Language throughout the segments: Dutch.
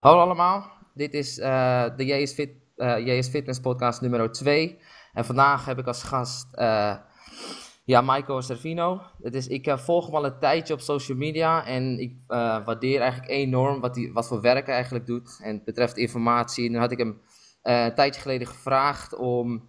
Hallo allemaal, dit is uh, de JS, Fit, uh, Fitness podcast nummer 2. En vandaag heb ik als gast uh, ja, Michael Servino. Het is, ik volg hem al een tijdje op social media en ik waardeer eigenlijk enorm wat, hij, wat voor werk hij eigenlijk doet. En het betreft informatie. Nu had ik hem een tijdje geleden gevraagd om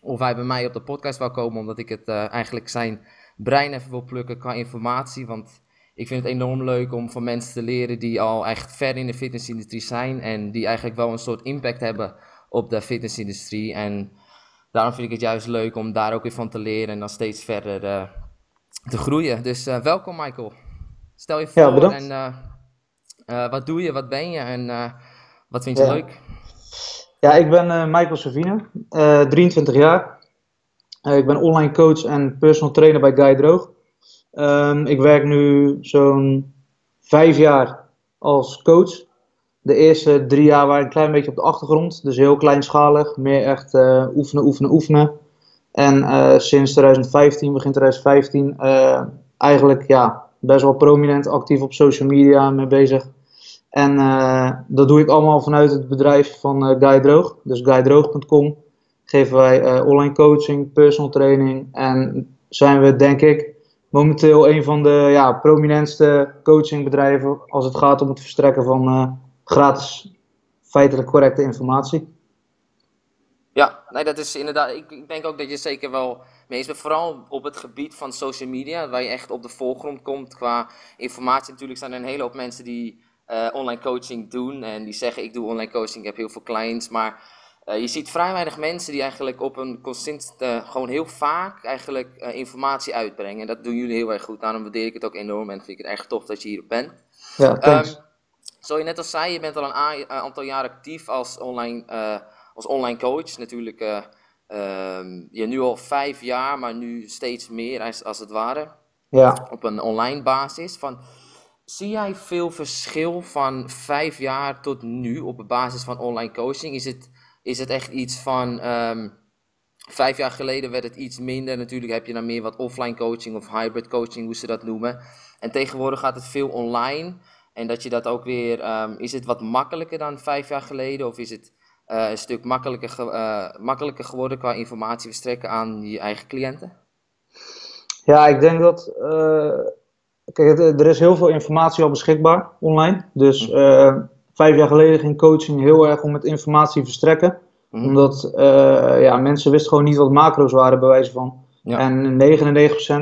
of hij bij mij op de podcast wou komen, omdat ik het eigenlijk zijn brein even wil plukken qua informatie. Want ik vind het enorm leuk om van mensen te leren die al echt ver in de fitnessindustrie zijn en die eigenlijk wel een soort impact hebben op de fitnessindustrie. En daarom vind ik het juist leuk om daar ook weer van te leren en dan steeds verder uh, te groeien. Dus uh, welkom Michael. Stel je voor ja, en uh, wat doe je, wat ben je en wat vind je ja. leuk? Ja, ik ben Michael Savino, 23 jaar. ik ben online coach en personal trainer bij Guy Droog. Um, ik werk nu zo'n vijf jaar als coach. De eerste drie jaar waren een klein beetje op de achtergrond, dus heel kleinschalig, meer echt uh, oefenen, oefenen, oefenen. En uh, sinds 2015, begin 2015, uh, eigenlijk ja, best wel prominent actief op social media mee bezig. En dat doe ik allemaal vanuit het bedrijf van Guy Droog, dus guydroog.com. Geven wij online coaching, personal training en zijn we denk ik momenteel een van de ja, prominentste coachingbedrijven als het gaat om het verstrekken van uh, gratis feitelijk correcte informatie. Ja, nee, dat is inderdaad. Ik, ik denk ook dat je zeker wel mee. Vooral op het gebied van social media, waar je echt op de voorgrond komt qua informatie. Natuurlijk zijn er een hele hoop mensen die uh, online coaching doen en die zeggen: Ik doe online coaching, ik heb heel veel clients. Maar uh, je ziet vrij weinig mensen die eigenlijk op een constant, uh, gewoon heel vaak eigenlijk uh, informatie uitbrengen. En dat doen jullie heel erg goed. Daarom waardeer ik het ook enorm en vind ik het echt tof dat je hier bent. Ja, thanks. Um, zoals je net al zei, je bent al een aantal jaar actief als online, als online coach. Natuurlijk, um, je nu al vijf jaar, maar nu steeds meer als, als het ware. Ja. Op een online basis. Van, zie jij veel verschil van vijf jaar tot nu op basis van online coaching? Is het is het echt iets van. Um, vijf jaar geleden werd het iets minder. Natuurlijk heb je dan meer wat offline coaching of hybrid coaching, hoe ze dat noemen. En tegenwoordig gaat het veel online. En dat je dat ook weer. Um, is het wat makkelijker dan vijf jaar geleden? Of is het uh, een stuk makkelijker, ge uh, makkelijker geworden qua informatie verstrekken aan je eigen cliënten? Ja, ik denk dat. Uh, kijk, er is heel veel informatie al beschikbaar online. Dus vijf jaar geleden ging coaching heel erg om het informatie verstrekken. Mm. Omdat uh, ja, mensen wisten gewoon niet wat macro's waren, bij wijze van. Ja. En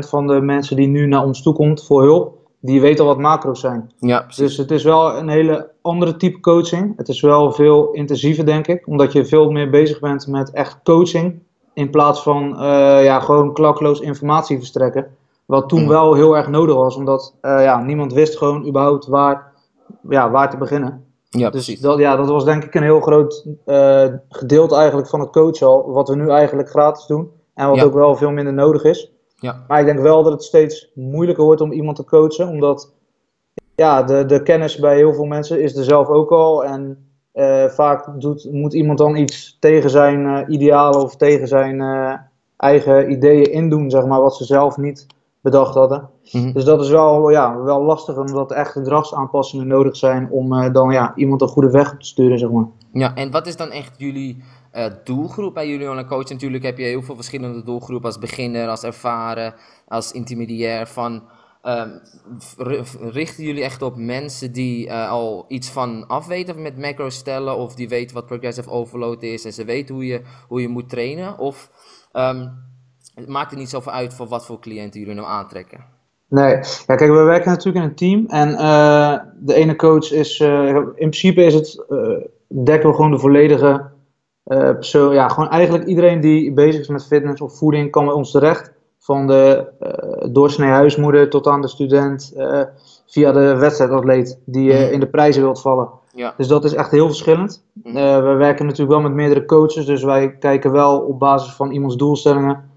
99% van de mensen die nu naar ons toe komt voor hulp, die weten al wat macro's zijn. Ja, dus het is wel een hele andere type coaching. Het is wel veel intensiever, denk ik. Omdat je veel meer bezig bent met echt coaching. In plaats van uh, ja, gewoon klakloos informatie verstrekken. Wat toen mm. wel heel erg nodig was, omdat uh, ja, niemand wist gewoon überhaupt waar, ja, waar te beginnen. Ja, dus dat, ja, dat was denk ik een heel groot uh, gedeelte eigenlijk van het coachen al. Wat we nu eigenlijk gratis doen. En wat Ja. ook wel veel minder nodig is. Ja. Maar ik denk wel dat het steeds moeilijker wordt om iemand te coachen. Omdat ja, de, de kennis bij heel veel mensen is er zelf ook al. En eh, vaak doet, moet iemand dan iets tegen zijn eh, idealen of tegen zijn eh, eigen ideeën indoen, zeg maar, wat ze zelf niet bedacht hadden. Mhm. Dus dat is wel, ja, wel lastig, omdat echt gedragsaanpassingen nodig zijn om eh, dan ja, iemand een goede weg op te sturen, zeg maar. Ja, en wat is dan echt jullie eh, doelgroep bij jullie online coach? Natuurlijk heb je heel veel verschillende doelgroepen als beginner, als ervaren, als intermediair. Van, ehm, richten jullie echt op mensen die eh, al iets van afweten met macro stellen, of die weten wat progressive overload is en ze weten hoe je, hoe je moet trainen? Of ehm, het maakt er niet zoveel uit voor wat voor cliënten jullie nou aantrekken? Nee, ja, kijk, we werken natuurlijk in een team en eh, de ene coach is, eh, in principe is het, eh, dekken we gewoon de volledige persoon, ja, gewoon eigenlijk iedereen die bezig is met fitness of voeding kan bij ons terecht. Van de doorsnee huismoeder tot aan de student, via de wedstrijdatleet die Mhm. in de prijzen wilt vallen. Ja. Dus dat is echt heel verschillend. Eh, we werken natuurlijk wel met meerdere coaches, dus wij kijken wel op basis van iemands doelstellingen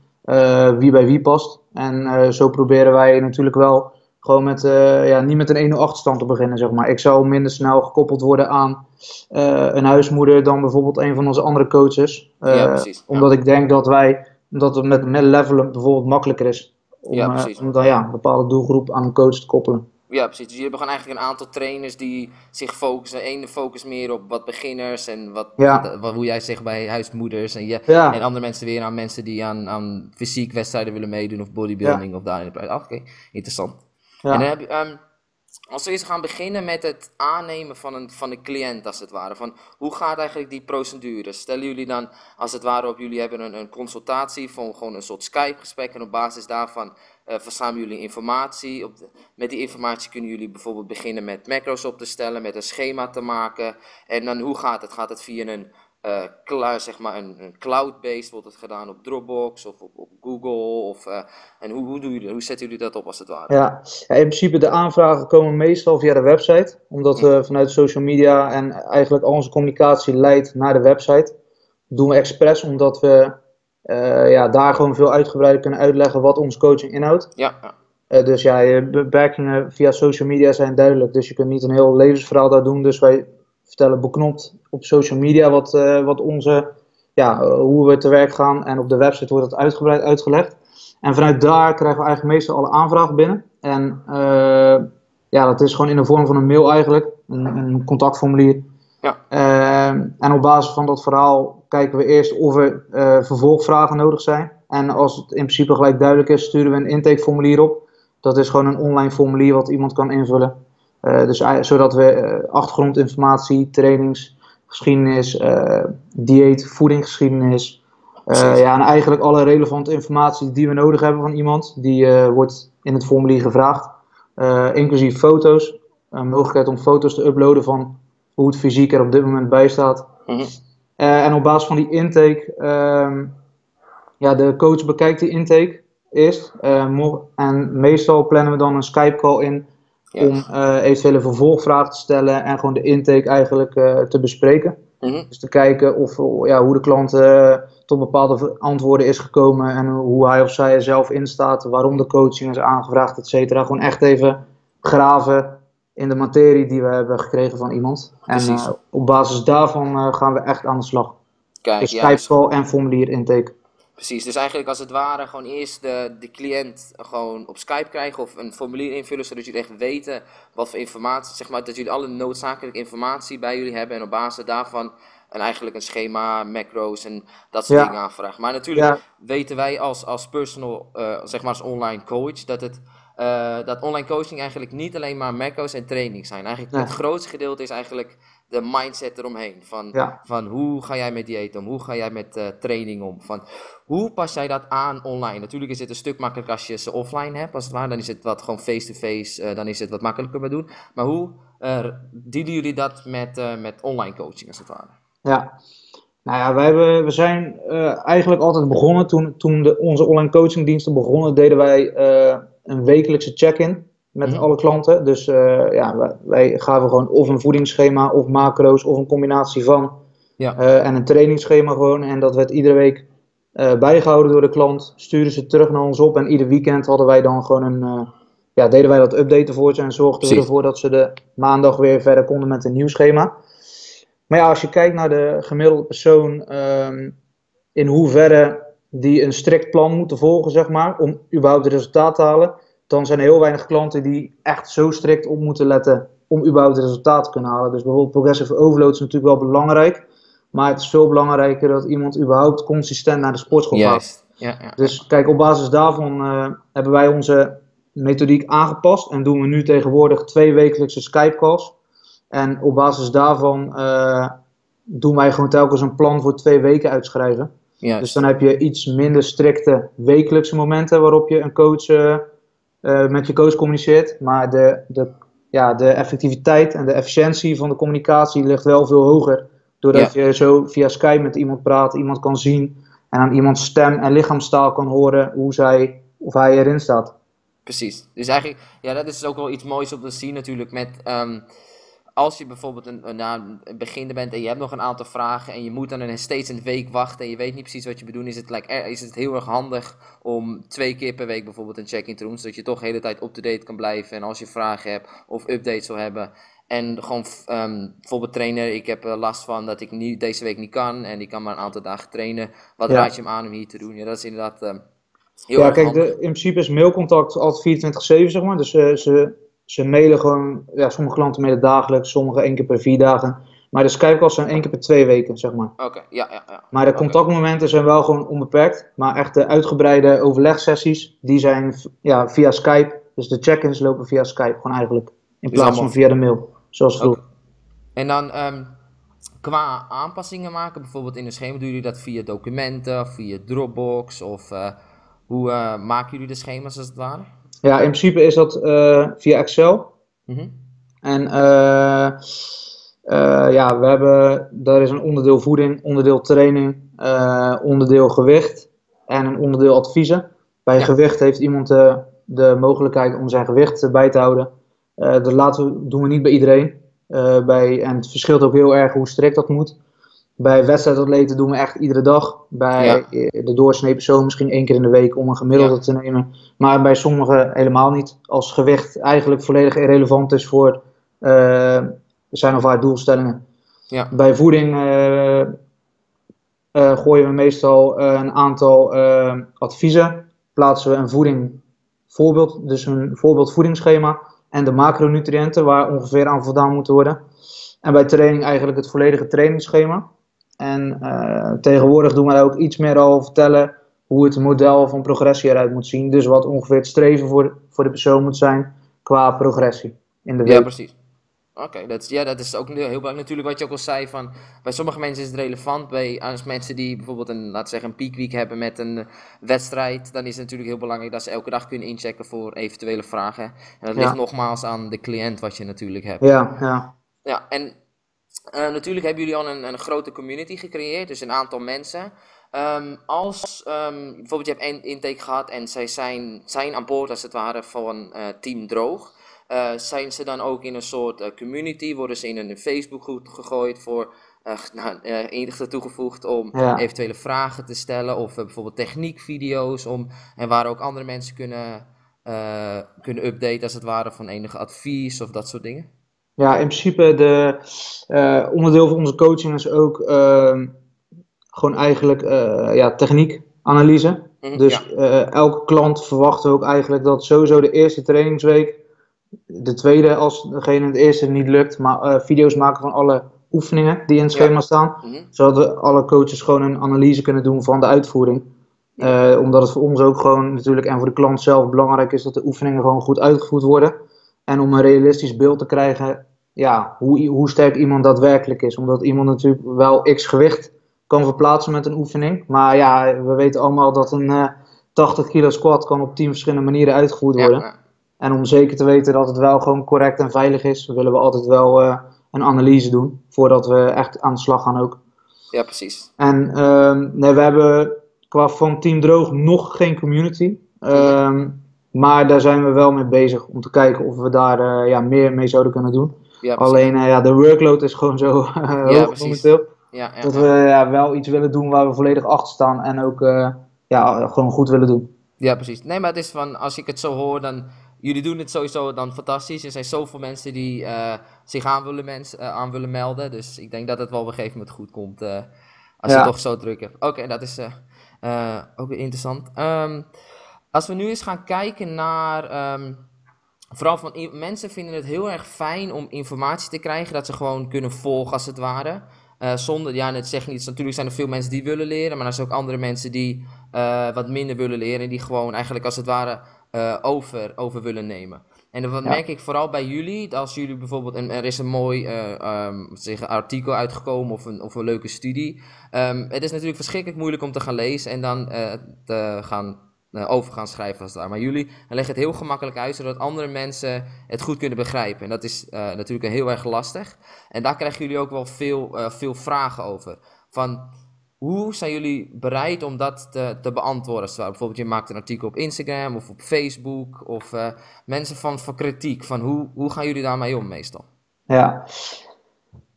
wie bij wie past. En eh, zo proberen wij natuurlijk wel gewoon met, eh, ja, niet met een 1-0 achterstand te beginnen, zeg maar. Ik zou minder snel gekoppeld worden aan eh, een huismoeder dan bijvoorbeeld een van onze andere coaches. Ja, Eh, precies. Ja. Omdat ik denk dat wij, dat het met, met levelen bijvoorbeeld makkelijker is. Om, Ja, eh, precies. om dan ja, een bepaalde doelgroep aan een coach te koppelen. Ja, precies. Dus jullie hebben gewoon eigenlijk een aantal trainers die zich focussen. Eén focus meer op wat beginners en wat, Ja. wat, hoe jij zegt bij huismoeders. En, je, Ja. en andere mensen weer aan mensen die aan, aan fysiek wedstrijden willen meedoen of bodybuilding of daarin. Ah, Oké, interessant. En dan heb je, ehm, als we eens gaan beginnen met het aannemen van een, van een cliënt, als het ware. Van hoe gaat eigenlijk die procedure? Stellen jullie dan, als het ware, op jullie hebben een, een consultatie van gewoon een soort Skype-gesprek. En op basis daarvan eh, verzamelen jullie informatie. Op de- met die informatie kunnen jullie bijvoorbeeld beginnen met macro's op te stellen, met een schema te maken. En dan hoe gaat het? Gaat het via een, eh, cla- zeg maar een, een cloud-based? Wordt het gedaan op Dropbox of op, op Google? Of, eh, en hoe, hoe, doen jullie, hoe zetten jullie dat op als het ware? Ja. ja, in principe de aanvragen komen meestal via de website. Omdat we vanuit social media en eigenlijk al onze communicatie leidt naar de website. Dat doen we expres omdat we eh, ja, daar gewoon veel uitgebreider kunnen uitleggen wat onze coaching inhoudt. Ja. Eh, dus ja, je beperkingen via social media zijn duidelijk. Dus je kunt niet een heel levensverhaal daar doen. Dus wij vertellen beknopt op social media wat, eh, wat onze, ja, hoe we te werk gaan. En op de website wordt dat uitgebreid uitgelegd. En vanuit daar krijgen we eigenlijk meestal alle aanvragen binnen. En ja, dat is gewoon in de vorm van een mail eigenlijk. Een, een contactformulier. Ja. Eh, en op basis van dat verhaal kijken we eerst of er eh, vervolgvragen nodig zijn. En als het in principe gelijk duidelijk is, sturen we een intakeformulier op. Dat is gewoon een online formulier wat iemand kan invullen. Eh, dus, zodat we eh, achtergrondinformatie, trainingsgeschiedenis, dieet, voedingsgeschiedenis. ja, en eigenlijk alle relevante informatie die we nodig hebben van iemand, die wordt in het formulier gevraagd. Inclusief foto's. Een mogelijkheid om foto's te uploaden van hoe het fysiek er op dit moment bij staat. Mhm. Eh, en op basis van die intake, ehm, ja, de coach bekijkt die intake eerst. Eh, en meestal plannen we dan een Skype call in om eh, eventuele vervolgvragen te stellen en gewoon de intake eigenlijk te bespreken. Mhm. Dus te kijken of, ja, hoe de klant tot bepaalde antwoorden is gekomen en hoe hij of zij er zelf in staat, waarom de coaching is aangevraagd, et cetera. Gewoon echt even graven in de materie die we hebben gekregen van iemand. En Precies. eh, op basis daarvan eh, gaan we echt aan de slag. Kijk, Dus dus- en formulier intake. precies. Dus eigenlijk als het ware gewoon eerst de, de cliënt gewoon op Skype krijgen of een formulier invullen, zodat jullie echt weten wat voor informatie, zeg maar, dat jullie alle noodzakelijke informatie bij jullie hebben en op basis daarvan en eigenlijk een schema, macro's en dat soort Ja. dingen aanvragen. Maar natuurlijk Ja. weten wij als, als personal, eh, zeg maar als online coach, dat het eh, dat online coaching eigenlijk niet alleen maar macro's en training zijn. Eigenlijk Nee. het grootste gedeelte is eigenlijk de mindset eromheen. Van, Ja. van hoe ga jij met dieet om? Hoe ga jij met eh, training om? Van hoe pas jij dat aan online? Natuurlijk is het een stuk makkelijker als je ze offline hebt, als het ware. Dan is het wat gewoon face-to-face, eh, dan is het wat makkelijker met doen. Maar hoe dienen jullie dat met, met online coaching, als het ware? Ja. Nou ja, wij hebben, we zijn eigenlijk altijd begonnen. Toen, toen de, onze online coachingdiensten begonnen, deden wij een wekelijkse check-in met Mhm. alle klanten. Dus eh, ja, wij, wij gaven gewoon of een voedingsschema, of macro's, of een combinatie van. Ja. Eh, en een trainingsschema gewoon. En dat werd iedere week eh, bijgehouden door de klant. Stuurden ze terug naar ons op. En ieder weekend hadden wij dan gewoon een. ja, deden wij dat updaten voor ze. En zorgden we ervoor dat ze de maandag weer verder konden met een nieuw schema. Maar ja, als je kijkt naar de gemiddelde persoon. ehm, in hoeverre die een strikt plan moeten volgen, zeg maar. Om überhaupt het resultaat te halen. Dan zijn er heel weinig klanten die echt zo strikt op moeten letten. Om überhaupt het resultaat te kunnen halen. Dus bijvoorbeeld progressive overload is natuurlijk wel belangrijk. Maar het is veel belangrijker dat iemand überhaupt consistent naar de sportschool gaat. Ja, ja. Dus kijk, op basis daarvan eh, hebben wij onze methodiek aangepast. En doen we nu tegenwoordig twee wekelijkse Skype calls. En op basis daarvan eh, doen wij gewoon telkens een plan voor twee weken uitschrijven. Juist. Dus dan heb je iets minder strikte wekelijkse momenten waarop je een coach eh, met je coach communiceert. Maar de, de, ja, de effectiviteit en de efficiëntie van de communicatie ligt wel veel hoger. Doordat je zo via Skype met iemand praat, iemand kan zien en aan iemands stem en lichaamstaal kan horen hoe zij of hij erin staat. Precies. Dus eigenlijk, ja, dat is ook wel iets moois om te zien natuurlijk met, ehm, als je bijvoorbeeld een, een, na een beginner bent en je hebt nog een aantal vragen en je moet dan een, steeds een week wachten en je weet niet precies wat je moet doen, is het, like, er- is het heel erg handig om twee keer per week bijvoorbeeld een check-in te doen, zodat je toch de hele tijd up-to-date kan blijven en als je vragen hebt of updates wil hebben. En gewoon, ehm, bijvoorbeeld trainer, ik heb eh, last van dat ik niet, deze week niet kan en ik kan maar een aantal dagen trainen. Wat Ja. raad je hem aan om hier te doen? Ja, dat is inderdaad heel ja, erg kijk, de, in principe is mailcontact altijd 24-7, zeg maar. Dus eh, ze, ze mailen gewoon, ja, sommige klanten mailen dagelijks, sommige één keer per vier dagen. Maar de Skype calls zijn één keer per twee weken, zeg maar. Oké, ja, ja, ja. Maar de contactmomenten zijn wel gewoon onbeperkt. Maar echt de uitgebreide overlegsessies, die zijn ja, via Skype. Dus de check-ins lopen via Skype gewoon eigenlijk. In plaats van via de mail, zoals vroeger. En dan ehm, qua aanpassingen maken, bijvoorbeeld in een schema, doen jullie dat via documenten of via Dropbox? Of eh, hoe eh, maken jullie de schema's als het ware? Ja, in principe is dat eh, via Excel. Mhm. En eh, eh, ja, we hebben, daar is een onderdeel voeding, onderdeel training, onderdeel gewicht en een onderdeel adviezen. Bij Ja. gewicht heeft iemand de, de mogelijkheid om zijn gewicht bij te houden. Dat laten we, doen we niet bij iedereen. Bij, en het verschilt ook heel erg hoe strikt dat moet. Bij wedstrijdatleten doen we echt iedere dag. Bij Ja. eh, de doorsnee persoon misschien één keer in de week om een gemiddelde Ja. te nemen. Maar bij sommigen helemaal niet. Als gewicht eigenlijk volledig irrelevant is voor eh, zijn of haar doelstellingen. Ja. Bij voeding eh, gooien we meestal een aantal adviezen. Plaatsen we een voeding voorbeeld, dus een voorbeeld voedingsschema. En de macronutriënten waar ongeveer aan voldaan moeten worden. En bij training eigenlijk het volledige trainingsschema. En eh, tegenwoordig doen we ook iets meer al vertellen hoe het model van progressie eruit moet zien. Dus wat ongeveer het streven voor, voor de persoon moet zijn qua progressie in de Ja, precies. Oké, dat, is- ja, dat is ook heel belangrijk. Natuurlijk wat je ook al zei, van, bij sommige mensen is het relevant. Bij als mensen die bijvoorbeeld een, laten zeggen, een peakweek hebben met een eh, wedstrijd, dan is het natuurlijk heel belangrijk dat ze elke dag kunnen inchecken voor eventuele vragen. En dat Ja. ligt nogmaals aan de cliënt wat je natuurlijk hebt. Ja, ja. Ja, en natuurlijk hebben jullie al een, een grote community gecreëerd, dus een aantal mensen. Ehm, als ehm, bijvoorbeeld je hebt één intake gehad en zij zijn, zijn aan boord als het ware van eh, Team Droog. Eh, zijn ze dan ook in een soort eh, community? Worden ze in een Facebookgroep gegooid voor eh, nou, eh, toegevoegd om Ja. eventuele vragen te stellen of eh, bijvoorbeeld techniekvideo's om en waar ook andere mensen kunnen, eh, kunnen updaten als het ware van enige advies of dat soort dingen? Ja, in principe de eh, onderdeel van onze coaching is ook ehm, gewoon eigenlijk eh ja, techniekanalyse. Mhm, Dus ja. eh, elke klant verwacht ook eigenlijk dat sowieso de eerste trainingsweek, de tweede als degene het eerste niet lukt, maar video's maken van alle oefeningen die in het Ja. schema staan. Mhm. Zodat we alle coaches gewoon een analyse kunnen doen van de uitvoering. Omdat het voor ons ook gewoon natuurlijk en voor de klant zelf belangrijk is dat de oefeningen gewoon goed uitgevoerd worden. En om een realistisch beeld te krijgen, ja, hoe, hoe sterk iemand daadwerkelijk is. Omdat iemand natuurlijk wel x gewicht kan verplaatsen met een oefening. Maar ja, we weten allemaal dat een eh 80 kilo squat kan op 10 verschillende manieren uitgevoerd worden. ja. En om zeker te weten dat het wel gewoon correct en veilig is, willen we altijd wel eh, een analyse doen. Voordat we echt aan de slag gaan ook. Ja, precies. En ehm, nee, we hebben qua van Team Droog nog geen community. Ehm, maar daar zijn we wel mee bezig om te kijken of we daar eh, ja, meer mee zouden kunnen doen. Ja. Alleen eh, ja, de workload is gewoon zo eh, hoog momenteel. Dat we ja, wel iets willen doen waar we volledig achter staan en ook eh, ja, gewoon goed willen doen. Ja, precies. Nee, maar het is van, als ik het zo hoor, dan, jullie doen het sowieso dan fantastisch. Er zijn zoveel mensen die zich aan willen, mens, eh, aan willen melden. Dus ik denk dat het wel op een gegeven moment goed komt, als je het toch zo druk hebt. Oké, dat is ook weer interessant. Ehm, als we nu eens gaan kijken naar, ehm, vooral van mensen vinden het heel erg fijn om informatie te krijgen, dat ze gewoon kunnen volgen als het ware. Eh, zonder, ja, het zegt niet, natuurlijk zijn er veel mensen die willen leren, maar er zijn ook andere mensen die eh, wat minder willen leren en die gewoon eigenlijk als het ware eh, over, over willen nemen. En Ja. merk ik vooral bij jullie, als jullie bijvoorbeeld, er is een mooi eh, ehm, zeg, artikel uitgekomen of een, of een leuke studie. Ehm, het is natuurlijk verschrikkelijk moeilijk om te gaan lezen en dan te gaan, over gaan schrijven als ware. Maar jullie leggen het heel gemakkelijk uit, zodat andere mensen het goed kunnen begrijpen. En dat is eh, natuurlijk heel erg lastig. En daar krijgen jullie ook wel veel, eh, veel vragen over. Van, hoe zijn jullie bereid om dat te, te beantwoorden? als? Bijvoorbeeld, je maakt een artikel op Instagram of op Facebook. Of eh, mensen van, van kritiek. Van hoe, hoe gaan jullie daarmee om meestal? Ja.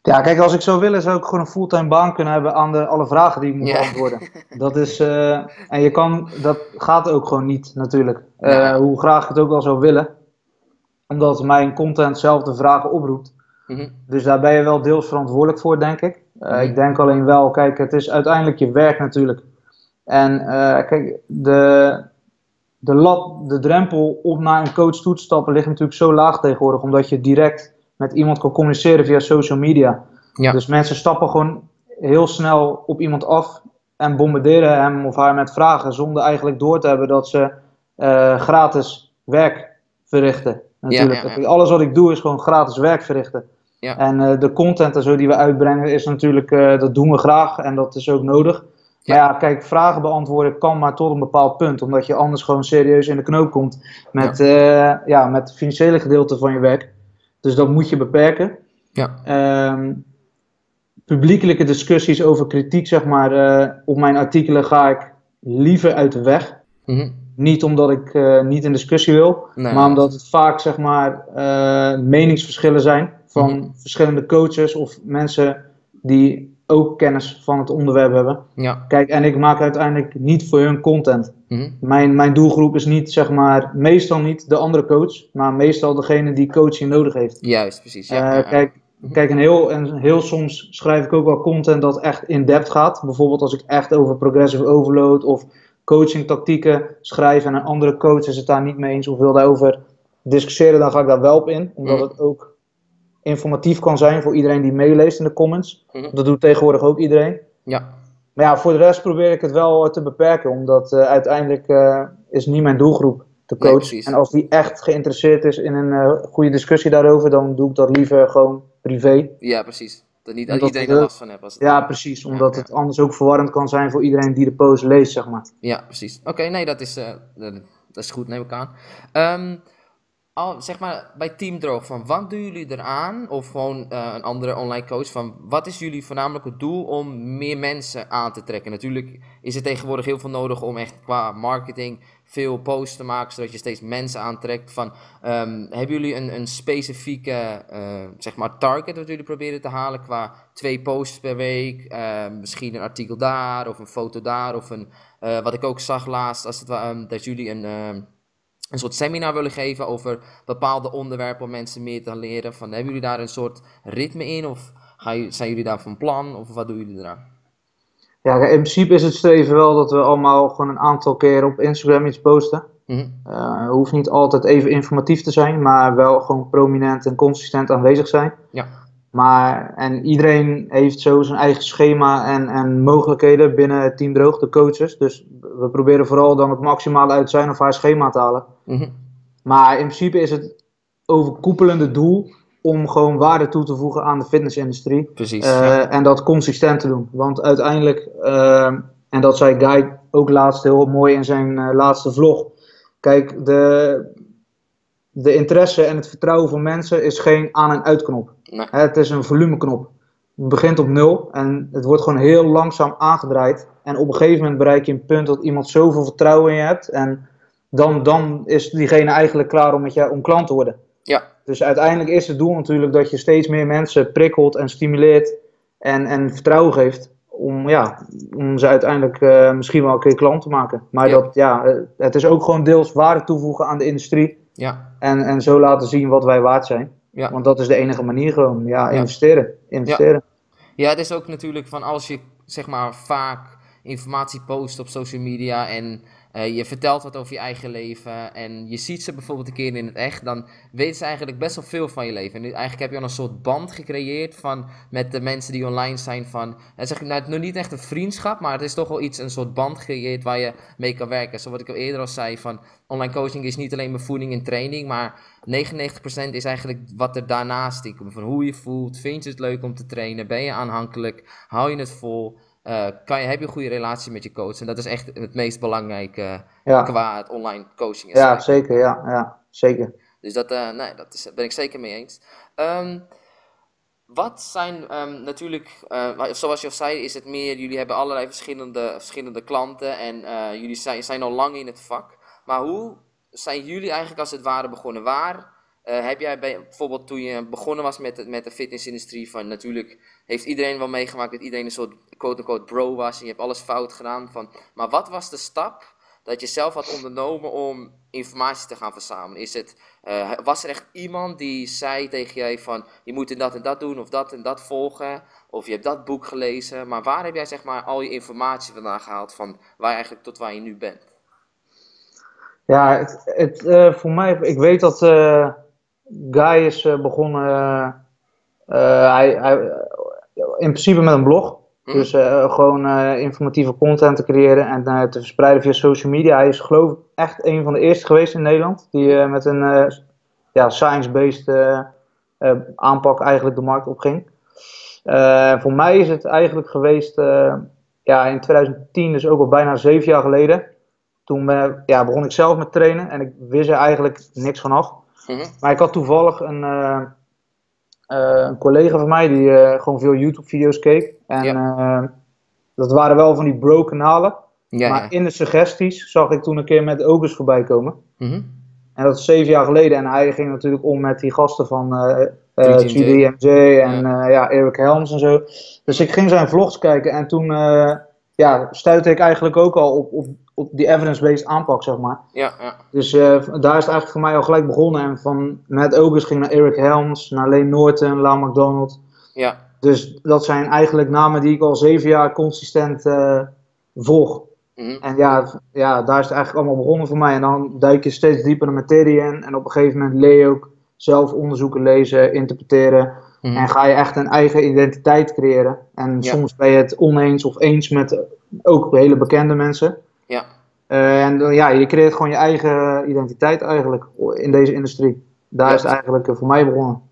Ja, kijk, als ik zou willen, zou ik gewoon een fulltime baan kunnen hebben aan de, alle vragen die ik moet beantwoorden. Dat is, eh, en je kan, dat gaat ook gewoon niet, natuurlijk. Eh. Hoe graag ik het ook wel zou willen. Omdat mijn content zelf de vragen oproept. Mhm. Dus daar ben je wel deels verantwoordelijk voor, denk ik. Eh, Mhm. Ik denk alleen wel, kijk, het is uiteindelijk je werk natuurlijk. En kijk, de, de lat, de drempel om naar een coach toe te stappen ligt natuurlijk zo laag tegenwoordig, omdat je direct met iemand kan communiceren via social media. Ja. Dus mensen stappen gewoon heel snel op iemand af en bombarderen hem of haar met vragen, zonder eigenlijk door te hebben dat ze eh, gratis werk verrichten. Natuurlijk. ja, ja. Alles wat ik doe is gewoon gratis werk verrichten. Ja. En eh, de content en zo die we uitbrengen is natuurlijk, eh, dat doen we graag en dat is ook nodig. Maar ja, kijk, vragen beantwoorden kan maar tot een bepaald punt, omdat je anders gewoon serieus in de knoop komt met, ja. ja, met het financiële gedeelte van je werk. Dus dat moet je beperken. Ja. Ehm, publiekelijke discussies over kritiek, zeg maar, uh, op mijn artikelen ga ik liever uit de weg. Mm -hmm. Niet omdat ik uh, niet in discussie wil, nee, maar omdat het vaak, zeg maar, uh, meningsverschillen zijn van Mm -hmm. verschillende coaches of mensen die ook kennis van het onderwerp hebben. Ja. Kijk, en ik maak uiteindelijk niet voor hun content. Mm -hmm. mijn, mijn doelgroep is niet, zeg maar, meestal niet de andere coach, maar meestal degene die coaching nodig heeft. Juist, precies. Ja, uh, ja, Kijk, kijk en, heel, en heel soms schrijf ik ook wel content dat echt in-depth gaat. Bijvoorbeeld als ik echt over progressive overload of coaching tactieken schrijf en een andere coach is het daar niet mee eens of wil daarover discussiëren, dan ga ik daar wel op in. Omdat Mhm. het ook informatief kan zijn voor iedereen die meeleest in de comments. Mhm. Dat doet tegenwoordig ook iedereen. Ja. Maar ja, voor de rest probeer ik het wel te beperken, omdat uh, uiteindelijk uh, is niet mijn doelgroep de coach. en als die echt geïnteresseerd is in een uh, goede discussie daarover, dan doe ik dat liever gewoon privé. ja, precies. Dat niet Omdat iedereen er last van heeft. Als het Ja, precies, omdat ja. het anders ook verwarrend kan zijn voor iedereen die de post leest, zeg maar. Ja, precies. Oké, nee, dat is, eh, dat dat is goed, neem ik aan. Ehm, al, zeg maar, bij Team Droog, van wat doen jullie eraan? Of gewoon eh, een andere online coach, van wat is jullie voornamelijke doel om meer mensen aan te trekken? Natuurlijk is er tegenwoordig heel veel nodig om echt qua marketing veel posts te maken, zodat je steeds mensen aantrekt. Van, ehm, hebben jullie een, een specifieke, eh, zeg maar, target wat jullie proberen te halen qua twee posts per week? Eh, misschien een artikel daar, of een foto daar, of een... Wat ik ook zag laatst, als het, ehm, dat jullie een, ehm, een soort seminar willen geven over bepaalde onderwerpen om mensen meer te leren. Van, hebben jullie daar een soort ritme in? Of zijn jullie daar van plan? Of wat doen jullie eraan? Ja, in principe is het streven wel dat we allemaal gewoon een aantal keer op Instagram iets posten. Uh, hoeft niet altijd even informatief te zijn, maar wel gewoon prominent en consistent aanwezig zijn. Ja. Maar, en iedereen heeft zo zijn eigen schema en, en mogelijkheden binnen het Team Droog, de coaches. Dus we proberen vooral dan het maximale uit zijn of haar schema te halen. Mhm. Maar in principe is het overkoepelende doel om gewoon waarde toe te voegen aan de fitnessindustrie. Precies. Uh, ja. En dat consistent te doen. Want uiteindelijk, uh, en dat zei Guy ook laatst heel mooi in zijn uh, laatste vlog. Kijk, de, de interesse en het vertrouwen van mensen is geen aan- en uitknop. Nee. Het is een volumeknop. Het begint op nul en het wordt gewoon heel langzaam aangedraaid. En op een gegeven moment bereik je een punt dat iemand zoveel vertrouwen in je hebt. En dan, dan is diegene eigenlijk klaar om, met jou, om klant te worden. Ja. Dus uiteindelijk is het doel natuurlijk dat je steeds meer mensen prikkelt en stimuleert en, en vertrouwen geeft. Om, ja, om ze uiteindelijk uh, misschien wel een keer klant te maken. Maar Ja. Dat, ja, het is ook gewoon deels waarde toevoegen aan de industrie. Ja. En, en zo laten zien wat wij waard zijn. Ja. Want dat is de enige manier gewoon. Ja, Ja. investeren. Investeren. Ja, het is ook natuurlijk van als je zeg maar vaak informatie post op social media en eh, je vertelt wat over je eigen leven en je ziet ze bijvoorbeeld een keer in het echt, dan weten ze eigenlijk best wel veel van je leven. En nu- eigenlijk heb je al een soort band gecreëerd van, met de mensen die online zijn van, en zeg ik nou, nog niet echt een vriendschap, maar het is toch wel iets, een soort band gecreëerd waar je mee kan werken. Zoals ik al eerder al zei van, online coaching is niet alleen mijn voeding en training, maar 99% is eigenlijk wat er daarnaast zit. Van hoe je voelt, vind je het leuk om te trainen, ben je aanhankelijk, hou je het vol, eh, kan je, heb je een goede relatie met je coach. En dat is echt het meest belangrijke Ja, qua het online coaching. ja zeker. Ja, ja, zeker. Dus dat, eh, nee, dat is, ben ik zeker mee eens. Ehm, wat zijn ehm, natuurlijk, eh, zoals je al zei, is het meer, jullie hebben allerlei verschillende, verschillende klanten en jullie zijn, zijn al lang in het vak. Maar hoe zijn jullie eigenlijk als het ware begonnen? Waar heb jij bij, bijvoorbeeld toen je begonnen was met, met de fitnessindustrie, van natuurlijk heeft iedereen wel meegemaakt dat iedereen een soort quote-unquote bro was en je hebt alles fout gedaan. Van, maar wat was de stap dat je zelf had ondernomen om informatie te gaan verzamelen? Is het, eh, was er echt iemand die zei tegen jij van je moet dat en dat doen of dat en dat volgen? Of je hebt dat boek gelezen. Maar waar heb jij zeg maar al je informatie vandaan gehaald van waar eigenlijk tot waar je nu bent? Ja, het, eh, voor mij, ik weet dat eh, Guy is begonnen, hij, hij, in principe met een blog. Hm. Dus eh, gewoon eh, informatieve content te creëren en eh, te verspreiden via social media. Hij is geloof ik echt een van de eerste geweest in Nederland die met een ja, science-based aanpak eigenlijk de markt opging. Voor mij is het eigenlijk geweest ja, in 2010, dus ook al bijna zeven jaar geleden. Toen ben- ja, begon ik zelf met trainen en ik wist er eigenlijk niks van af. Mhm. Maar ik had toevallig een, een collega van mij die eh, gewoon veel YouTube-video's keek. En eh, dat waren wel van die bro-kanalen. Ja, maar ja. in de suggesties zag ik toen een keer met Ogus voorbij komen. Mhm. En dat is zeven jaar geleden. En hij ging natuurlijk om met die gasten van eh eh 3DMJ. 3DMJ en ja. ja, Eric Helms en zo. Dus ik ging zijn vlogs kijken en toen eh, ja, stuitte ik eigenlijk ook al op, op, op die evidence-based aanpak, zeg maar. Ja, ja. Dus eh, daar is het eigenlijk voor mij al gelijk begonnen. En van Matt Ogus ging naar Eric Helms, naar Lane Norton, Lau McDonald. Ja, Dus dat zijn eigenlijk namen die ik al zeven jaar consistent eh, volg. mhm. En ja, ja, daar is het eigenlijk allemaal begonnen voor mij. En dan duik je steeds dieper de materie in. En op een gegeven moment leer je ook zelf onderzoeken, lezen, interpreteren. Mhm. En ga je echt een eigen identiteit creëren. En Ja. soms ben je het oneens of eens met ook hele bekende mensen. ja. Eh, en ja, je creëert gewoon je eigen identiteit eigenlijk in deze industrie. Daar Ja. is het eigenlijk eh, voor mij begonnen.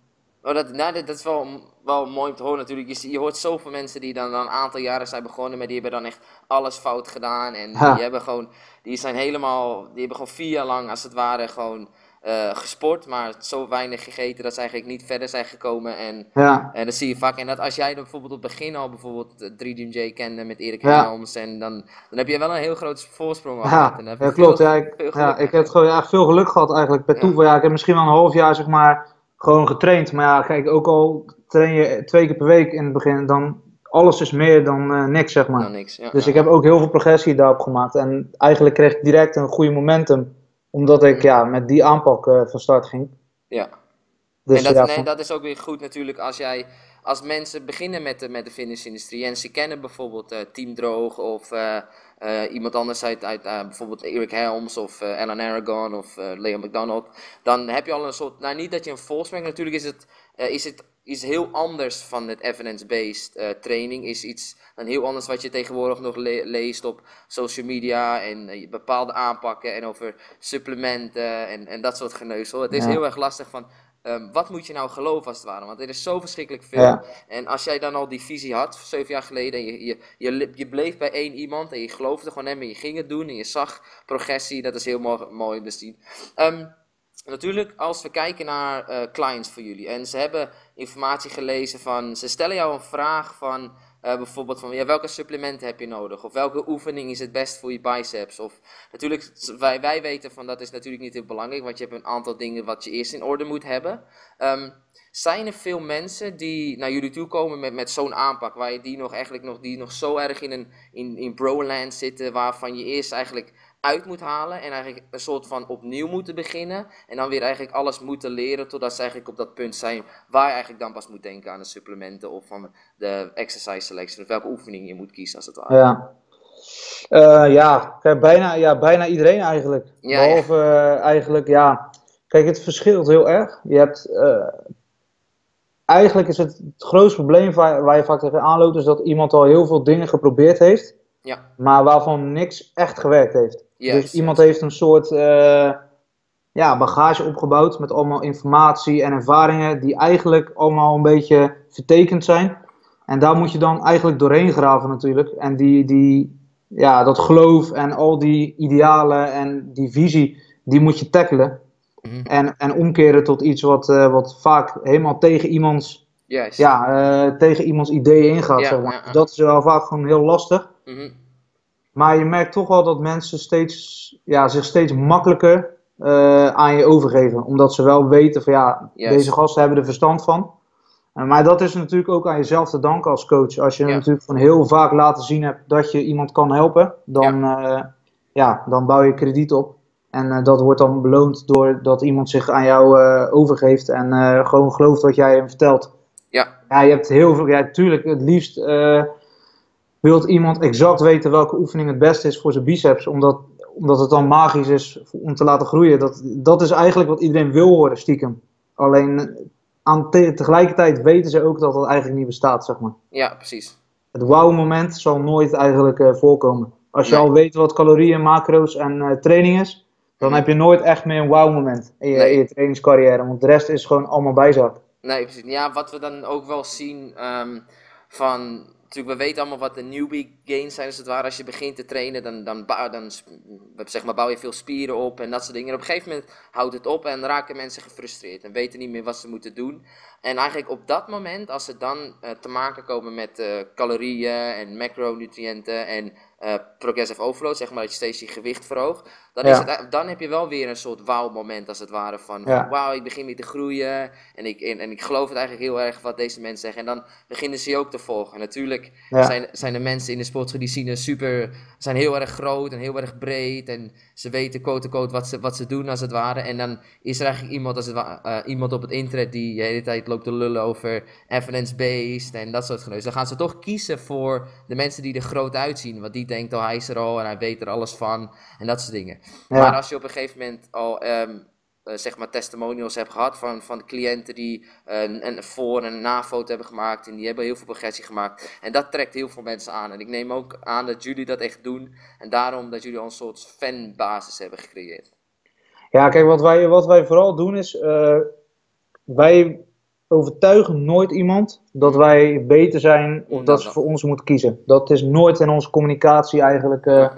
Oh, dat, nou, dat, dat is wel, wel mooi om te horen natuurlijk. Je, je hoort zoveel mensen die dan, dan een aantal jaren zijn begonnen, maar die hebben dan echt alles fout gedaan. En Ja. die hebben gewoon, die zijn helemaal, die hebben gewoon vier jaar lang als het ware gewoon eh, gesport, maar zo weinig gegeten dat ze eigenlijk niet verder zijn gekomen. En, Ja, en dat zie je vaak. En dat als jij dan bijvoorbeeld op het begin al bijvoorbeeld eh, 3DMJ kende met Erik Ja. Helms, en dan, dan heb je wel een heel groot voorsprong al ja, gehad. En dan heb je ja veel- klopt. Ja, ik, ja, ik heb gewoon ja, veel geluk gehad eigenlijk per toeval. Ja, ik heb misschien wel een half jaar zeg maar gewoon getraind. Maar ja, kijk, ook al train je twee keer per week in het begin, dan alles is meer dan eh, niks zeg maar. Nou, niks. Dus ik heb ook heel veel progressie daarop gemaakt. En eigenlijk kreeg ik direct een goede momentum. Omdat ik ja, met die aanpak eh, van start ging. Ja. Dus en dat, ja, nee, van- dat is ook weer goed natuurlijk als jij als mensen beginnen met de, met de fitnessindustrie en ze kennen bijvoorbeeld eh, Team Droog of eh, iemand anders uit, uit bijvoorbeeld Eric Helms of Alan Aragon of Leon McDonald, dan heb je al een soort, nou niet dat je een volksmerk, natuurlijk is het, is het iets heel anders van het evidence-based eh, training, is iets dan heel anders wat je tegenwoordig nog le- leest op social media en eh, bepaalde aanpakken en over supplementen en, en dat soort geneuzel. Het is Ja. heel erg lastig van, Ehm, wat moet je nou geloven als het ware? Want er is zo verschrikkelijk veel. Ja. En als jij dan al die visie had, zeven jaar geleden, en je, je, je bleef bij één iemand en je geloofde gewoon hem en je ging het doen en je zag progressie, dat is heel mooi, mooi om te zien. Ehm, natuurlijk, als we kijken naar eh, clients voor jullie en ze hebben informatie gelezen van, ze stellen jou een vraag van, eh, bijvoorbeeld van ja, welke supplementen heb je nodig? Of welke oefening is het best voor je biceps? Of natuurlijk, wij, wij weten van dat is natuurlijk niet heel belangrijk, want je hebt een aantal dingen wat je eerst in orde moet hebben. Ehm, zijn er veel mensen die naar jullie toe komen met, met zo'n aanpak, waar je die nog eigenlijk nog, die nog zo erg in een in, in broland zitten, waarvan je eerst eigenlijk uit moet halen en eigenlijk een soort van opnieuw moeten beginnen en dan weer eigenlijk alles moeten leren totdat ze eigenlijk op dat punt zijn waar je eigenlijk dan pas moet denken aan de supplementen of van de exercise selection of welke oefening je moet kiezen als het ware. Ja. Eh, ja, kijk, bijna, ja, bijna iedereen eigenlijk. Ja, Behalve eh, eigenlijk, ja. Kijk, het verschilt heel erg. Je hebt. eh, eigenlijk is het, het grootste probleem waar, waar je vaak tegen aanloopt, is dat iemand al heel veel dingen geprobeerd heeft, Ja, maar waarvan niks echt gewerkt heeft. dus iemand heeft een soort eh, ja, bagage opgebouwd met allemaal informatie en ervaringen die eigenlijk allemaal een beetje vertekend zijn. En daar moet je dan eigenlijk doorheen graven natuurlijk. En die, die, ja, dat geloof en al die idealen en die visie, die moet je tackelen. Mhm. En, en omkeren tot iets wat, eh, wat vaak helemaal tegen iemands, ja, eh, tegen iemands ideeën ingaat. Ja, zeg maar. ja, ja. Dat is wel vaak gewoon heel lastig. Mhm. Maar je merkt toch wel dat mensen steeds, ja, zich steeds makkelijker eh, aan je overgeven. Omdat ze wel weten van ja, deze gasten hebben er verstand van. Eh, maar dat is natuurlijk ook aan jezelf te danken als coach. Als je Ja. natuurlijk van heel vaak laten zien hebt dat je iemand kan helpen, dan, ja. ja, dan bouw je krediet op. En eh, dat wordt dan beloond doordat iemand zich aan jou eh, overgeeft en eh, gewoon gelooft wat jij hem vertelt. Ja. Ja, je hebt heel veel. Ja, tuurlijk, het liefst eh wilt iemand exact weten welke oefening het beste is voor zijn biceps, omdat, omdat het dan magisch is om te laten groeien. Dat, dat is eigenlijk wat iedereen wil horen, stiekem. Alleen aan te- tegelijkertijd weten ze ook dat dat eigenlijk niet bestaat, zeg maar. Ja, precies. Het wow-moment zal nooit eigenlijk eh, voorkomen. Als je Nee. al weet wat calorieën, macro's en eh, training is, dan Mhm. heb je nooit echt meer een wow-moment in je, Nee. in je trainingscarrière. Want de rest is gewoon allemaal bijzaak. Nee, precies. Ja, wat we dan ook wel zien ehm, van... Natuurlijk, we weten allemaal wat de newbie gains zijn, als het ware. Als je begint te trainen, dan, dan, bouw, dan zeg maar, bouw je veel spieren op en dat soort dingen. En op een gegeven moment houdt het op en raken mensen gefrustreerd en weten niet meer wat ze moeten doen. En eigenlijk op dat moment, als ze dan eh, te maken komen met eh, calorieën en macronutriënten en eh, progressive overload, zeg maar dat je steeds je gewicht verhoogt, dan, is het, dan heb je wel weer een soort wauw-moment als het ware van, Ja. wauw, ik begin weer te groeien en ik, en, en ik geloof het eigenlijk heel erg wat deze mensen zeggen. En dan beginnen ze je ook te volgen. Natuurlijk Ja. zijn, zijn de mensen in de sport die zien er super, zijn heel erg groot en heel erg breed en ze weten quote-unquote wat ze, wat ze doen als het ware. En dan is er eigenlijk iemand, als het eh, iemand op het internet die de hele tijd loopt te lullen over evidence-based en dat soort geneus. Dan gaan ze toch kiezen voor de mensen die er groot uitzien. Want die denkt, oh hij is er al en hij weet er alles van en dat soort dingen. Ja. Maar als je op een gegeven moment al ehm, eh, zeg maar testimonials hebt gehad van, van cliënten die eh, een, een voor- en een na-foto hebben gemaakt en die hebben heel veel progressie gemaakt. En dat trekt heel veel mensen aan. En ik neem ook aan dat jullie dat echt doen en daarom dat jullie al een soort fanbasis hebben gecreëerd. Ja, kijk, wat wij, wat wij vooral doen is, eh, wij overtuigen nooit iemand dat wij beter zijn of dat ze voor ons moeten kiezen. Dat is nooit in onze communicatie eigenlijk, eh,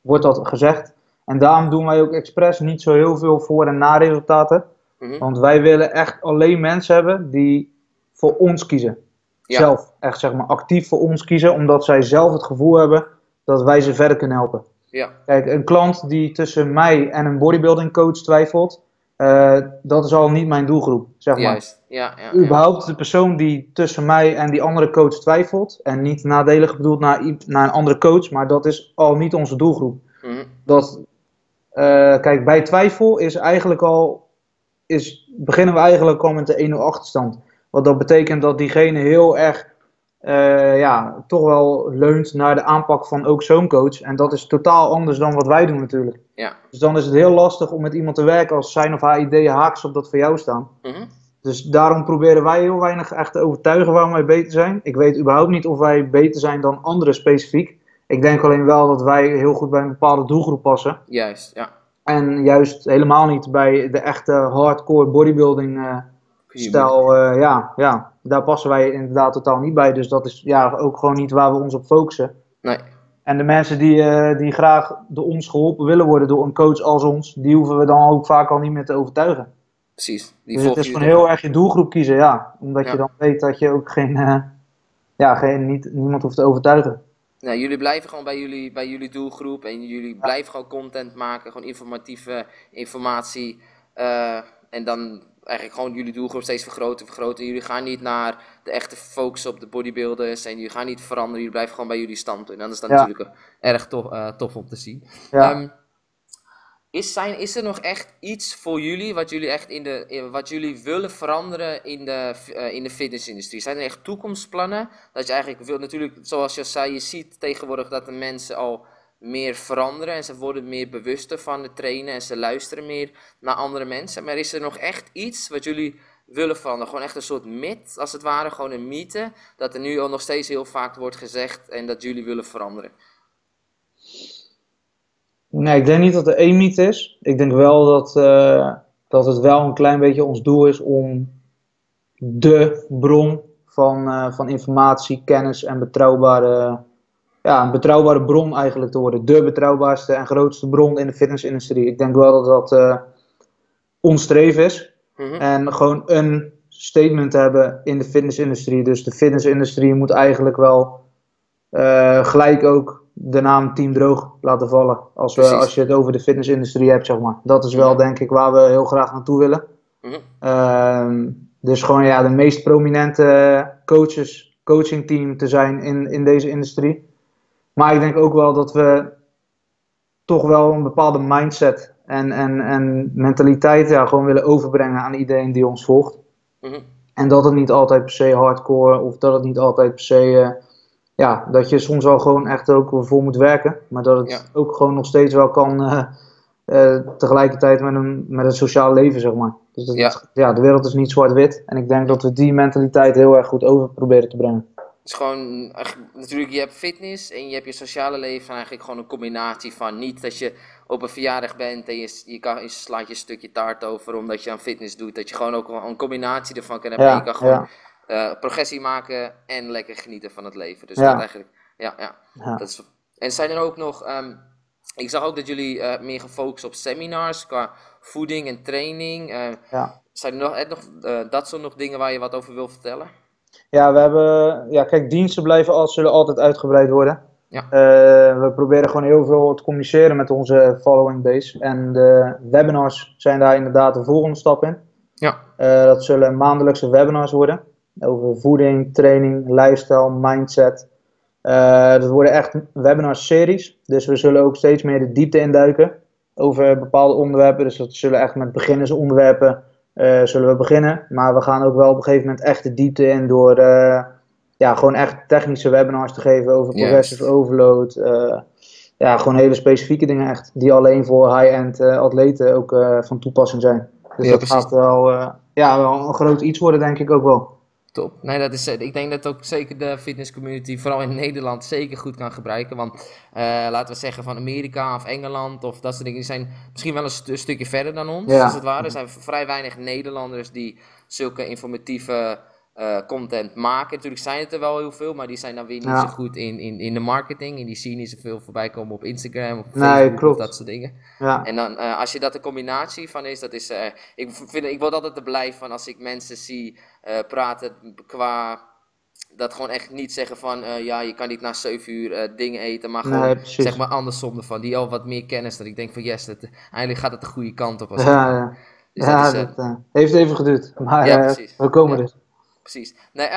wordt dat gezegd. En daarom doen wij ook expres niet zo heel veel voor- en na-resultaten. Mhm. Want wij willen echt alleen mensen hebben die voor ons kiezen. Ja. Zelf, echt zeg maar actief voor ons kiezen, omdat zij zelf het gevoel hebben dat wij ze verder kunnen helpen. ja, Kijk, een klant die tussen mij en een bodybuilding coach twijfelt, eh, dat is al niet mijn doelgroep, zeg maar. juist. Ja, ja, ja. Überhaupt de persoon die tussen mij en die andere coach twijfelt, en niet nadelig bedoeld naar, naar een andere coach, maar dat is al niet onze doelgroep. Mhm. Dat, eh, kijk, bij twijfel is eigenlijk al, is, beginnen we eigenlijk al met de 1-0 achterstand. Wat dat betekent dat diegene heel erg, eh, ja, toch wel leunt naar de aanpak van ook zo'n coach. En dat is totaal anders dan wat wij doen natuurlijk. Ja. Dus dan is het heel lastig om met iemand te werken als zijn of haar ideeën haaks op dat van jou staan. Mhm. Dus daarom proberen wij heel weinig echt te overtuigen waarom wij beter zijn. Ik weet überhaupt niet of wij beter zijn dan anderen specifiek. Ik denk alleen wel dat wij heel goed bij een bepaalde doelgroep passen. Juist, ja. En juist helemaal niet bij de echte hardcore bodybuilding eh, stijl. eh, ja, ja, daar passen wij inderdaad totaal niet bij. Dus dat is ja, ook gewoon niet waar we ons op focussen. Nee, En de mensen die, eh, die graag door ons geholpen willen worden door een coach als ons, die hoeven we dan ook vaak al niet meer te overtuigen. precies. Die dus het is gewoon heel erg je doelgroep kiezen, ja. Omdat Ja. je dan weet dat je ook geen, eh, ja, geen niet, niemand hoeft te overtuigen. Nou, jullie blijven gewoon bij jullie, bij jullie doelgroep en jullie blijven gewoon content maken, gewoon informatieve informatie. eh, en dan eigenlijk gewoon jullie doelgroep steeds vergroten, vergroten. Jullie gaan niet naar de echte focus op de bodybuilders en jullie gaan niet veranderen. Jullie blijven gewoon bij jullie standpunt. En dat is dan Ja. natuurlijk erg tof, eh, tof om te zien. Ja. Ehm, is, zijn, is er nog echt iets voor jullie wat jullie echt in de in- wat jullie willen veranderen in de, eh, in de fitnessindustrie? Zijn er echt toekomstplannen? Dat je eigenlijk wil natuurlijk, zoals je zei, je ziet tegenwoordig dat de mensen al meer veranderen en ze worden meer bewuster van het trainen en ze luisteren meer naar andere mensen. Maar is er nog echt iets wat jullie willen veranderen? Gewoon echt een soort myth, als het ware, gewoon een mythe, dat er nu al nog steeds heel vaak wordt gezegd en dat jullie willen veranderen. Nee, ik denk niet dat er één mythe is. Ik denk wel dat, eh, dat het wel een klein beetje ons doel is om de bron van, eh, van informatie, kennis en betrouwbare, ja, een betrouwbare bron eigenlijk te worden. De betrouwbaarste en grootste bron in de fitnessindustrie. Ik denk wel dat dat eh, ons streven is. Mhm. En gewoon een statement hebben in de fitnessindustrie. Dus de fitnessindustrie moet eigenlijk wel eh, gelijk ook de naam Team Droog laten vallen. Als, we, Precies. als je het over de fitnessindustrie hebt, zeg maar. Dat is wel, denk ik, waar we heel graag naartoe willen. Mhm. Ehm, dus gewoon ja, de meest prominente coaches, coachingteam te zijn in, in deze industrie. Maar ik denk ook wel dat we toch wel een bepaalde mindset en, en, en mentaliteit ja, gewoon willen overbrengen aan iedereen die ons volgt. Mhm. En dat het niet altijd per se hardcore of dat het niet altijd per se eh, ja, dat je soms wel gewoon echt ook voor moet werken. Maar dat het Ja. ook gewoon nog steeds wel kan eh, eh, tegelijkertijd met een, met een sociaal leven, zeg maar. Dus dat, Ja. ja. de wereld is niet zwart-wit. En ik denk dat we die mentaliteit heel erg goed over proberen te brengen. Het is gewoon, natuurlijk, je hebt fitness en je hebt je sociale leven. Eigenlijk gewoon een combinatie van niet dat je op een verjaardag bent en je, je, kan, je slaat je een stukje taart over omdat je aan fitness doet. Dat je gewoon ook wel een combinatie ervan kan hebben. Ja, je kan gewoon ja. eh, progressie maken en lekker genieten van het leven. Dus Ja. dat eigenlijk, ja, ja. Dat is, en zijn er ook nog, ehm, ik zag ook dat jullie eh, meer gefocust op seminars qua voeding en training. Eh. Zijn er nog, nog dat soort nog dingen waar je wat over wil vertellen? Ja, we hebben, ja, kijk, diensten blijven al, zullen altijd uitgebreid worden. Ja. Eh, we proberen gewoon heel veel te communiceren met onze following base. En de webinars zijn daar inderdaad de volgende stap in. Ja. Eh, dat zullen maandelijkse webinars worden. Over voeding, training, lifestyle, mindset. Eh, dat worden echt webinar-series. Dus we zullen ook steeds meer de diepte induiken over bepaalde onderwerpen. Dus dat zullen echt met beginnersonderwerpen eh, zullen we beginnen. Maar we gaan ook wel op een gegeven moment echt de diepte in door eh, ja, gewoon echt technische webinars te geven over progressive overload. eh, ja, gewoon hele specifieke dingen echt. Die alleen voor high-end atleten ook van toepassing zijn. Dus Ja, dat precies. gaat wel, ja, wel een groot iets worden, denk ik ook wel. Top. Nee, dat is, eh, ik denk dat ook zeker de fitness community, vooral in Nederland, zeker goed kan gebruiken. Want eh, laten we zeggen van Amerika of Engeland of dat soort dingen, die zijn misschien wel een stu- stukje verder dan ons, Ja. als het ware. Er zijn vrij weinig Nederlanders die zulke informatieve eh, content maken. Natuurlijk zijn het er wel heel veel, maar die zijn dan weer niet Ja. zo goed in, in, in de marketing. En die zie je niet zoveel voorbij komen op Instagram of op Nee, klopt. of dat soort dingen. Ja, En dan, eh, als je dat een combinatie van is, dat is, eh, ik, vind, ik word altijd te blij van als ik mensen zie praten qua, dat gewoon echt niet zeggen van, ja, je kan niet na 7 uur dingen eten, maar gewoon, nee, zeg maar andersom ervan, die al wat meer kennis, dat ik denk van, yes, dat, eigenlijk gaat het de goede kant op. Als Ja, ja. Dus ja, dat is, dat heeft even geduurd. Maar Ja, we komen Ja. er. Precies. Nee,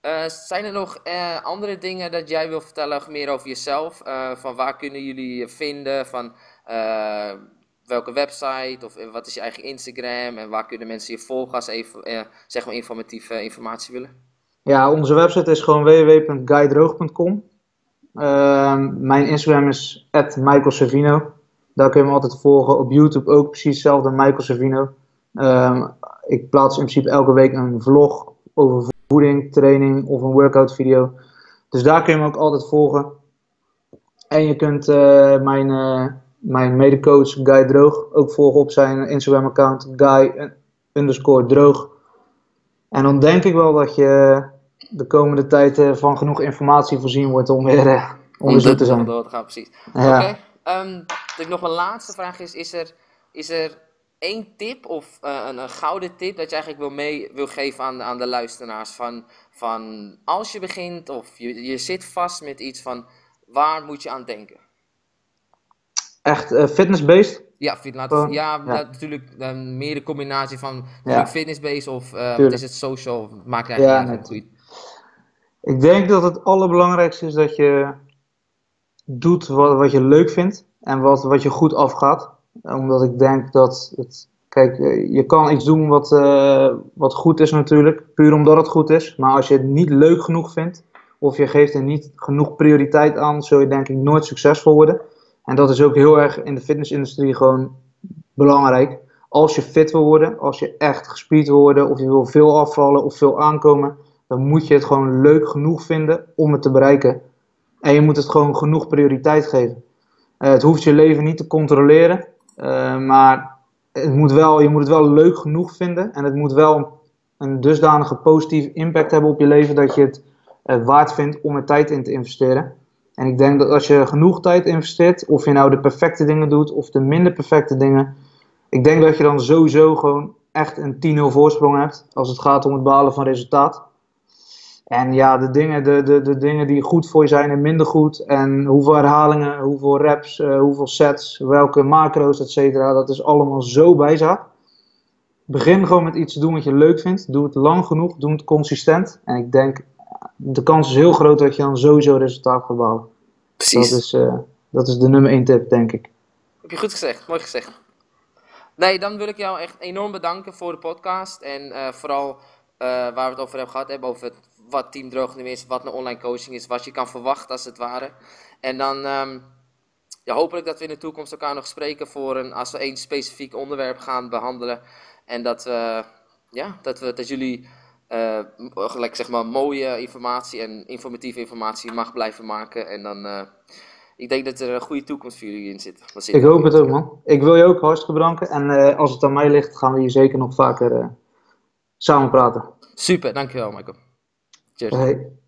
eh, zijn er nog eh, andere dingen dat jij wil vertellen, meer over jezelf? Eh, van waar kunnen jullie je vinden? Van welke website? Of wat is je eigen Instagram? En waar kunnen mensen je volgen als even, zeg maar informatieve informatie willen? Ja, onze website is gewoon www.guydroog.com. Ehm, mijn Instagram is @michaelservino. Daar kun je me altijd volgen. Op YouTube ook precies hetzelfde, Michael Servino. Ehm, ik plaats in principe elke week een vlog over voeding, training of een workout video. Dus daar kun je me ook altijd volgen. En je kunt eh, mijn, eh, mijn medecoach Guy Droog ook volgen op zijn Instagram account Guy underscore Droog. En dan denk ik wel dat je de komende tijd eh, van genoeg informatie voorzien wordt om weer uh, onderzoek te zijn. door te gaan, precies. Ja. Oké. ehm, dan nog een laatste vraag is, is er, is er één tip of eh, een, een gouden tip dat je eigenlijk wil, mee, wil geven aan, aan de luisteraars van, van als je begint of je, je zit vast met iets van waar moet je aan denken? Echt eh, fitness-based? Ja, fit, ja, ja. natuurlijk eh, meer de combinatie van natuurlijk fitness-based of wat is het social, maakt Ja, eigenlijk nee. niet uit. Ik denk dat het allerbelangrijkste is dat je doet wat, wat je leuk vindt en wat, wat je goed afgaat. Omdat ik denk dat het. Kijk, eh, je kan iets doen wat, eh, wat goed is natuurlijk, puur omdat het goed is. Maar als je het niet leuk genoeg vindt, of je geeft er niet genoeg prioriteit aan, zul je denk ik nooit succesvol worden. En dat is ook heel erg in de fitnessindustrie gewoon belangrijk. Als je fit wil worden, als je echt gespierd wil worden, of je wil veel afvallen of veel aankomen, dan moet je het gewoon leuk genoeg vinden om het te bereiken. En je moet het gewoon genoeg prioriteit geven. Eh, het hoeft je leven niet te controleren, eh, maar het moet wel, je moet het wel leuk genoeg vinden. En het moet wel een dusdanige positieve impact hebben op je leven dat je het eh, waard vindt om er tijd in te investeren. En ik denk dat als je genoeg tijd investeert, of je nou de perfecte dingen doet of de minder perfecte dingen, ik denk dat je dan sowieso gewoon echt een 10-0 voorsprong hebt als het gaat om het behalen van resultaat. En ja, de dingen, de, de, de dingen die goed voor je zijn en minder goed. En hoeveel herhalingen, hoeveel reps, eh, hoeveel sets, welke macro's, et cetera. Dat is allemaal zo bijzaak. Begin gewoon met iets te doen wat je leuk vindt. Doe het lang genoeg, doe het consistent. En ik denk, de kans is heel groot dat je dan sowieso resultaat gaat behalen. Precies. Dat is, eh, dat is de nummer 1 tip, denk ik. Heb je goed gezegd, mooi gezegd. Nee, dan wil ik jou echt enorm bedanken voor de podcast. En eh, vooral waar we het over hebben gehad, hebben over het, wat Team Droog nu is, wat een online coaching is, wat je kan verwachten als het ware. En dan ehm, ja, hopelijk dat we in de toekomst elkaar nog spreken voor een, als we één specifiek onderwerp gaan behandelen. En dat, we, ja, dat, we, dat jullie uh, gelijk zeg maar mooie informatie en informatieve informatie mag blijven maken. En dan, uh, ik denk dat er een goede toekomst voor jullie in zit. zit ik hoop het ook man. Ik wil je ook hartstikke bedanken. En uh, als het aan mij ligt, gaan we hier zeker nog vaker samen praten. Super, dankjewel Michael. 对